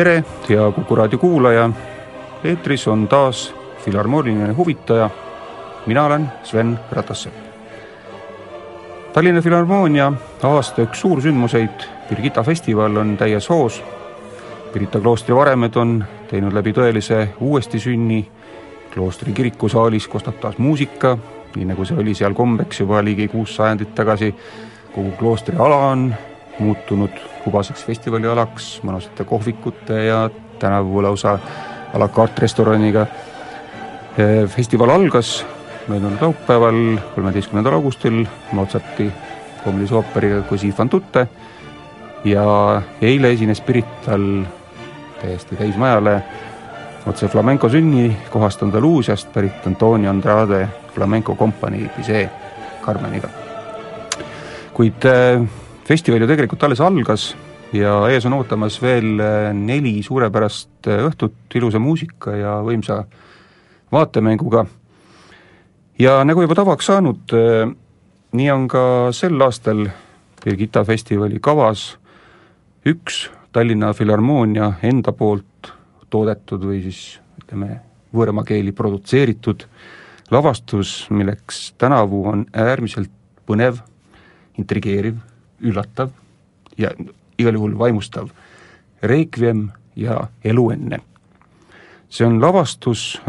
tere, hea Kuku raadio kuulaja. eetris on taas Filharmooniline huvitaja. mina olen Sven Ratassepp. Tallinna Filharmoonia aasta üks suursündmuseid, Birgitta festival on täies hoos. Pirita kloostri varemed on teinud läbi tõelise uuestisünni. kloostri kirikusaalis kostab taas muusika, nii nagu see oli seal kombeks juba ligi kuus sajandit tagasi. kogu kloostri ala on muutunud hubaseks festivalialaks, mõnusate kohvikute ja tänavu lausa a la carte restoraniga. festival algas möödunud laupäeval, kolmeteistkümnendal augustil Mozarti koomilise ooperiga Così fan tutte ja eile esines Pirital täiesti täismajale otse flamenco sünnikohast Andaluusiast pärit Antonio Andrade flamenco kompanii Bizet Carmeniga. kuid festival ju tegelikult alles algas ja ees on ootamas veel neli suurepärast õhtut ilusa muusika ja võimsa vaatemänguga. ja nagu juba tavaks saanud, nii on ka sel aastal Birgitta festivali kavas üks Tallinna Filharmoonia enda poolt toodetud või siis ütleme, võõramakeeli produtseeritud lavastus, milleks tänavu on äärmiselt põnev, intrigeeriv, üllatav ja igal juhul vaimustav Requiem ja Elu enne. see on lavastus,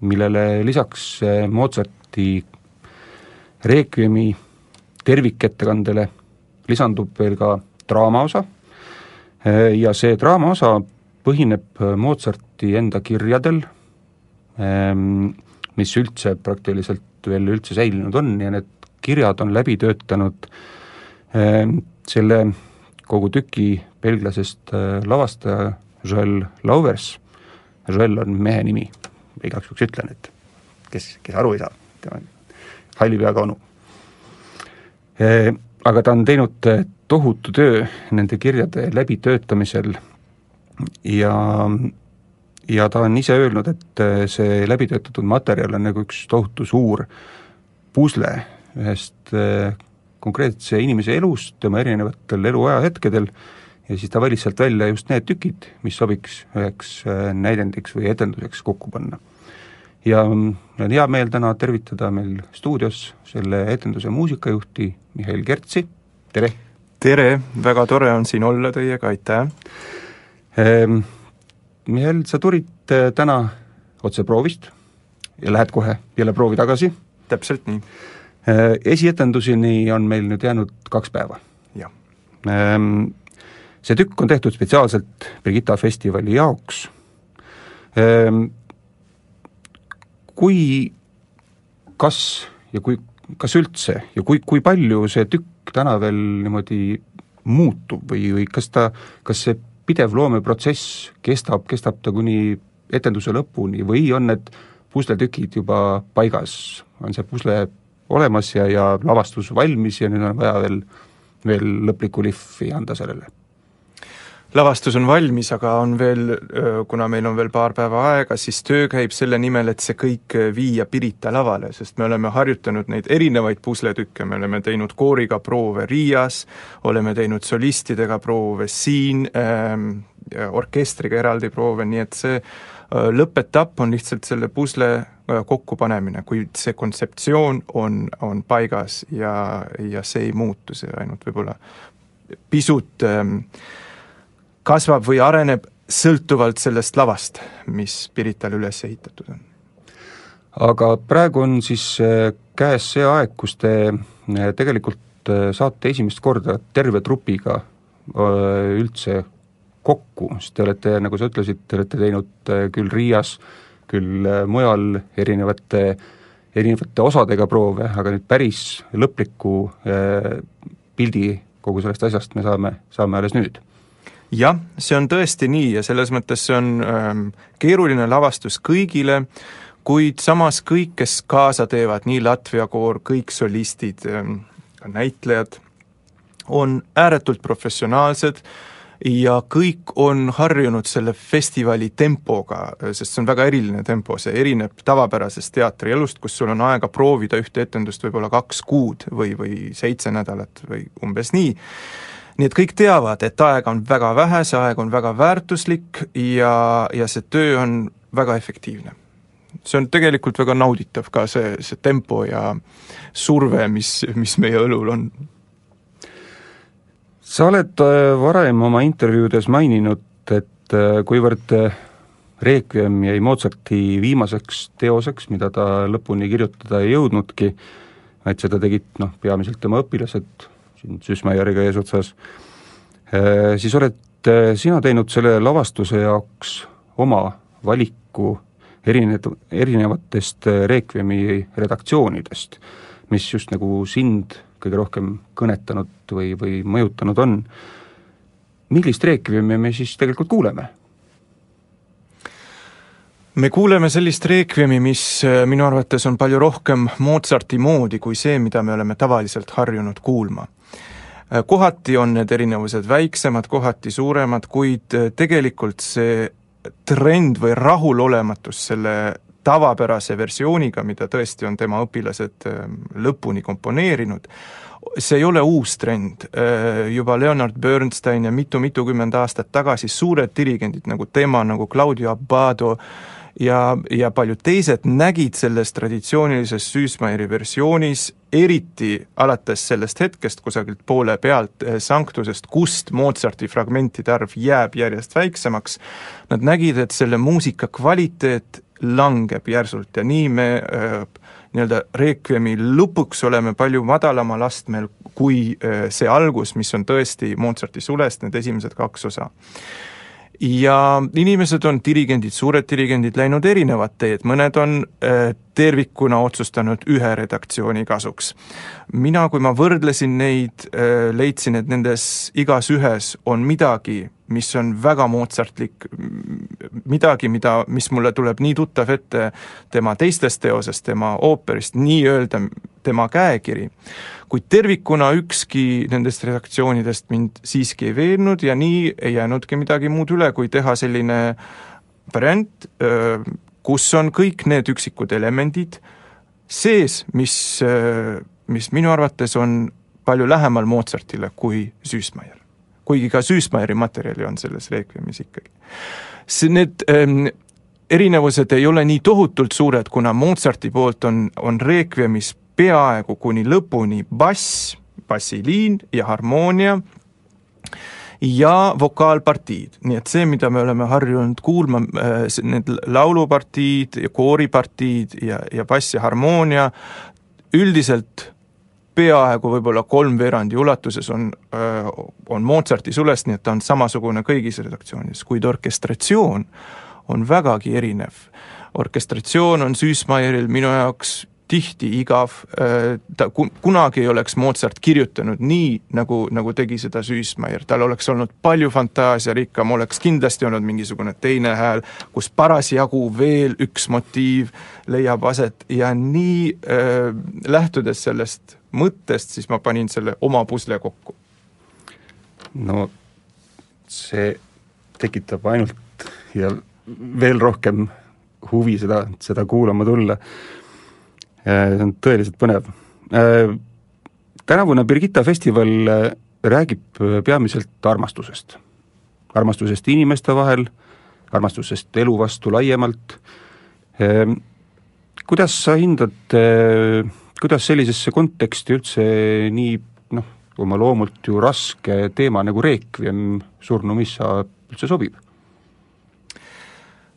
millele lisaks Mozarti Requiemi tervikettekandele lisandub veel ka draamaosa ja see draamaosa põhineb Mozarti enda kirjadel, mis üldse praktiliselt veel üldse säilinud on ja need kirjad on läbi töötanud selle kogu tüki belglasest lavastaja Joel Lauvers, Joel on mehe nimi, igaks juhuks ütlen, et kes, kes aru ei saa, tema on halli peaga onu. Aga ta on teinud tohutu töö nende kirjade läbitöötamisel ja, ja ta on ise öelnud, et see läbitöötatud materjal on nagu üks tohutu suur pusle ühest konkreetse inimese elust, tema erinevatel eluaja hetkedel ja siis ta valis sealt välja just need tükid, mis sobiks üheks näidendiks või etenduseks kokku panna. ja mul on hea meel täna tervitada meil stuudios selle etenduse muusikajuhti Mihhail Kertsi, tere! tere, väga tore on siin olla teiega, aitäh! Mihhail, sa tulid täna otseproovist ja lähed kohe jälle proovi tagasi? täpselt nii. Esietenduseni on meil nüüd jäänud kaks päeva. jah. See tükk on tehtud spetsiaalselt Birgitta festivali jaoks. Kui, kas ja kui, kas üldse ja kui, kui palju see tükk täna veel niimoodi muutub või, või kas ta, kas see pidev loomeprotsess kestab, kestab ta kuni etenduse lõpuni või on need pusletükid juba paigas, on see pusle olemas ja, ja lavastus valmis ja nüüd on vaja veel, veel lõplikku lihvi anda sellele? lavastus on valmis, aga on veel, kuna meil on veel paar päeva aega, siis töö käib selle nimel, et see kõik viia Pirita lavale, sest me oleme harjutanud neid erinevaid pusletükke, me oleme teinud kooriga proove Riias, oleme teinud solistidega proove siin ähm,, orkestriga eraldi proove, nii et see lõppetapp on lihtsalt selle pusle kokkupanemine, kuid see kontseptsioon on, on paigas ja, ja see ei muutu, see ainult võib-olla pisut ähm, kasvab või areneb sõltuvalt sellest lavast, mis Pirital üles ehitatud on. aga praegu on siis äh, käes see aeg, kus te äh, tegelikult äh, saate esimest korda terve trupiga üldse kokku, sest te olete, nagu sa ütlesid, te olete teinud küll Riias, küll mujal erinevate, erinevate osadega proove, aga nüüd päris lõpliku pildi kogu sellest asjast me saame, saame alles nüüd. Jah, see on tõesti nii ja selles mõttes see on ähm, keeruline lavastus kõigile, kuid samas kõik, kes kaasa teevad, nii Latvia koor, kõik solistid ähm,, ka näitlejad, on ääretult professionaalsed ja kõik on harjunud selle festivali tempoga, sest see on väga eriline tempo, see erineb tavapärasest teatrielust, kus sul on aega proovida ühte etendust võib-olla kaks kuud või, või seitse nädalat või umbes nii nii et kõik teavad, et aega on väga vähe, see aeg on väga väärtuslik ja, ja see töö on väga efektiivne. see on tegelikult väga nauditav ka, see, see tempo ja surve, mis, mis meie õlul on. Sa oled äh, varem oma intervjuudes maininud, et äh, kuivõrd äh, Requiem jäi Mozarti viimaseks teoseks, mida ta lõpuni kirjutada ei jõudnudki, et seda tegid noh, peamiselt tema õpilased, siin Süsmajärviga eesotsas, siis oled sina teinud selle lavastuse jaoks oma valiku erinev, erinevatest Requiemi redaktsioonidest, mis just nagu sind kõige rohkem kõnetanud või, või mõjutanud on. millist Requiemi me siis tegelikult kuuleme? me kuuleme sellist reekviemi, mis minu arvates on palju rohkem Mozarti moodi kui see, mida me oleme tavaliselt harjunud kuulma. Äh, kohati on need erinevused väiksemad, kohati suuremad, kuid äh, tegelikult see trend või rahulolematus selle tavapärase versiooniga, mida tõesti on tema õpilased ähm, lõpuni komponeerinud, see ei ole uus trend, äh, juba Leonard Bernstein ja mitu-mitukümmend aastat tagasi suured dirigendid nagu tema, nagu Claudio Abbado, ja, ja paljud teised nägid selles traditsioonilises Süßmeieri versioonis, eriti alates sellest hetkest kusagilt poole pealt eh, sanktusest, kust Mozarti fragmentide arv jääb järjest väiksemaks, nad nägid, et selle muusika kvaliteet langeb järsult ja nii me äh, nii-öelda Requiemi lõpuks oleme palju madalamal astmel kui äh, see algus, mis on tõesti Mozarti sulest, need esimesed kaks osa ja inimesed on, dirigendid, suured dirigendid läinud erinevat teed, mõned on äh, tervikuna otsustanud ühe redaktsiooni kasuks. mina, kui ma võrdlesin neid leidsin, et nendes igas ühes on midagi, mis on väga Mozartlik, midagi, mida, mis mulle tuleb nii tuttav ette tema teistest teosest, tema ooperist, nii-öelda tema käekiri kuid tervikuna ükski nendest redaktsioonidest mind siiski ei veennud ja nii ei jäänudki midagi muud üle, kui teha selline variant, kus on kõik need üksikud elemendid sees, mis, mis minu arvates on palju lähemal Mozartile kui Süßmeier. Kuigi ka Süßmeieri materjali on selles Requiem'is ikkagi. see, need ähm, erinevused ei ole nii tohutult suured, kuna Mozarti poolt on, on Requiem'is peaaegu kuni lõpuni bass, bassiliin ja harmoonia ja vokaalpartiid, nii et see, mida me oleme harjunud kuulma, äh, need laulupartiid ja kooripartiid ja, ja bass ja harmoonia, üldiselt peaaegu võib-olla kolmveerandi ulatuses on, on Mozarti sulest, nii et ta on samasugune kõigis redaktsioonides, kuid orkestratsioon on vägagi erinev. orkestratsioon on Süßmeieril minu jaoks tihti igav, ta kunagi ei oleks Mozart kirjutanud nii, nagu, nagu tegi seda Süßmeier, tal oleks olnud palju fantaasiarikkam, oleks kindlasti olnud mingisugune teine hääl, kus parasjagu veel üks motiiv leiab aset ja nii äh, lähtudes sellest mõttest, siis ma panin selle oma pusle kokku. no see tekitab ainult ja veel rohkem huvi seda, seda kuulama tulla see on tõeliselt põnev. Äh, tänavune Birgitta festival äh, räägib äh, peamiselt armastusest. armastusest inimeste vahel, armastusest elu vastu laiemalt. kuidas sa hindad, kuidas sellisesse konteksti üldse nii noh, oma loomult ju raske teema nagu Requiem surnumissa üldse sobib?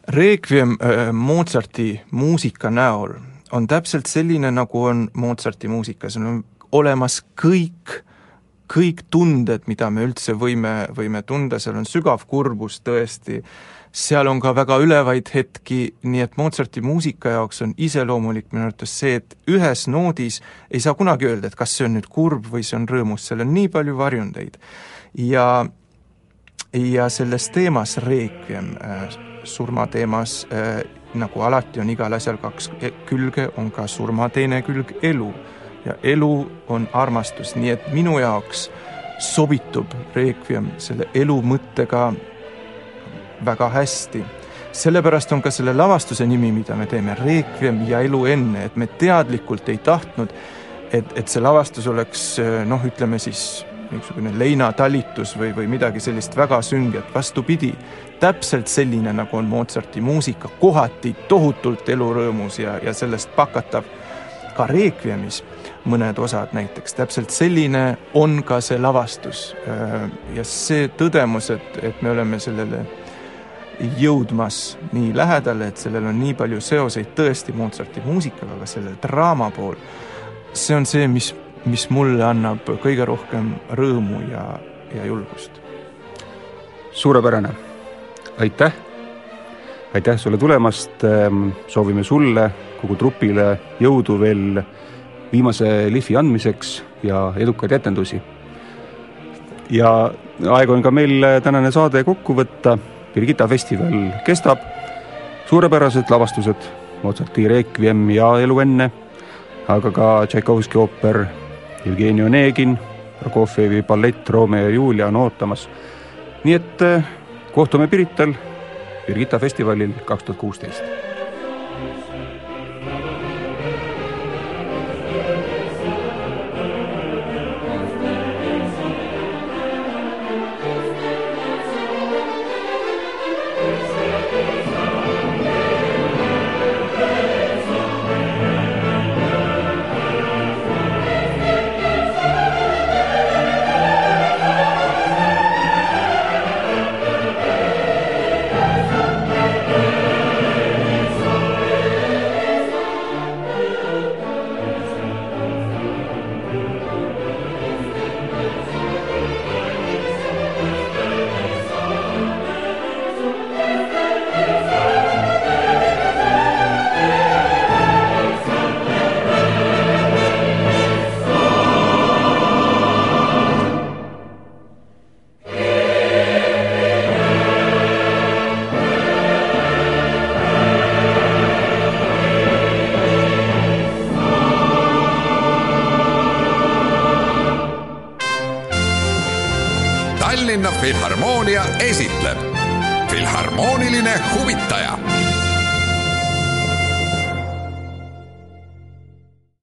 Requiem äh, Mozarti muusika näol on täpselt selline, nagu on Mozarti muusika, seal on olemas kõik, kõik tunded, mida me üldse võime, võime tunda, seal on sügav kurbus tõesti, seal on ka väga ülevaid hetki, nii et Mozarti muusika jaoks on iseloomulik minu arvates see, et ühes noodis ei saa kunagi öelda, et kas see on nüüd kurb või see on rõõmus, seal on nii palju varjundeid. ja, ja selles teemas Requiem äh, surmateemas äh, nagu alati on igal asjal kaks külge, on ka surma teine külg elu. ja elu on armastus, nii et minu jaoks sobitub Requiem selle elu mõttega väga hästi. sellepärast on ka selle lavastuse nimi, mida me teeme, Requiem ja elu enne, et me teadlikult ei tahtnud, et, et see lavastus oleks noh, ütleme siis niisugune leinatalitus või, või midagi sellist väga sünget, vastupidi, täpselt selline, nagu on Mozarti muusika, kohati tohutult elurõõmus ja, ja sellest pakatav ka Requiemis mõned osad näiteks, täpselt selline on ka see lavastus. ja see tõdemus, et, et me oleme sellele jõudmas nii lähedale, et sellel on nii palju seoseid tõesti Mozarti muusikaga, aga selle draama pool, see on see, mis mis mulle annab kõige rohkem rõõmu ja, ja julgust. suurepärane, aitäh, aitäh sulle tulemast, ehm, soovime sulle, kogu trupile jõudu veel viimase lihvi andmiseks ja edukaid etendusi. ja aeg on ka meil tänane saade kokku võtta, Birgitta festival kestab, suurepärased lavastused, Mozarti Requiem ja Elu enne, aga ka Tšaikovski ooper Jevgeni Onegin, Prokofjevi ballett Romeo ja Julia on ootamas. nii et eh, kohtume Pirital Birgitta festivalil kaks tuhat kuusteist.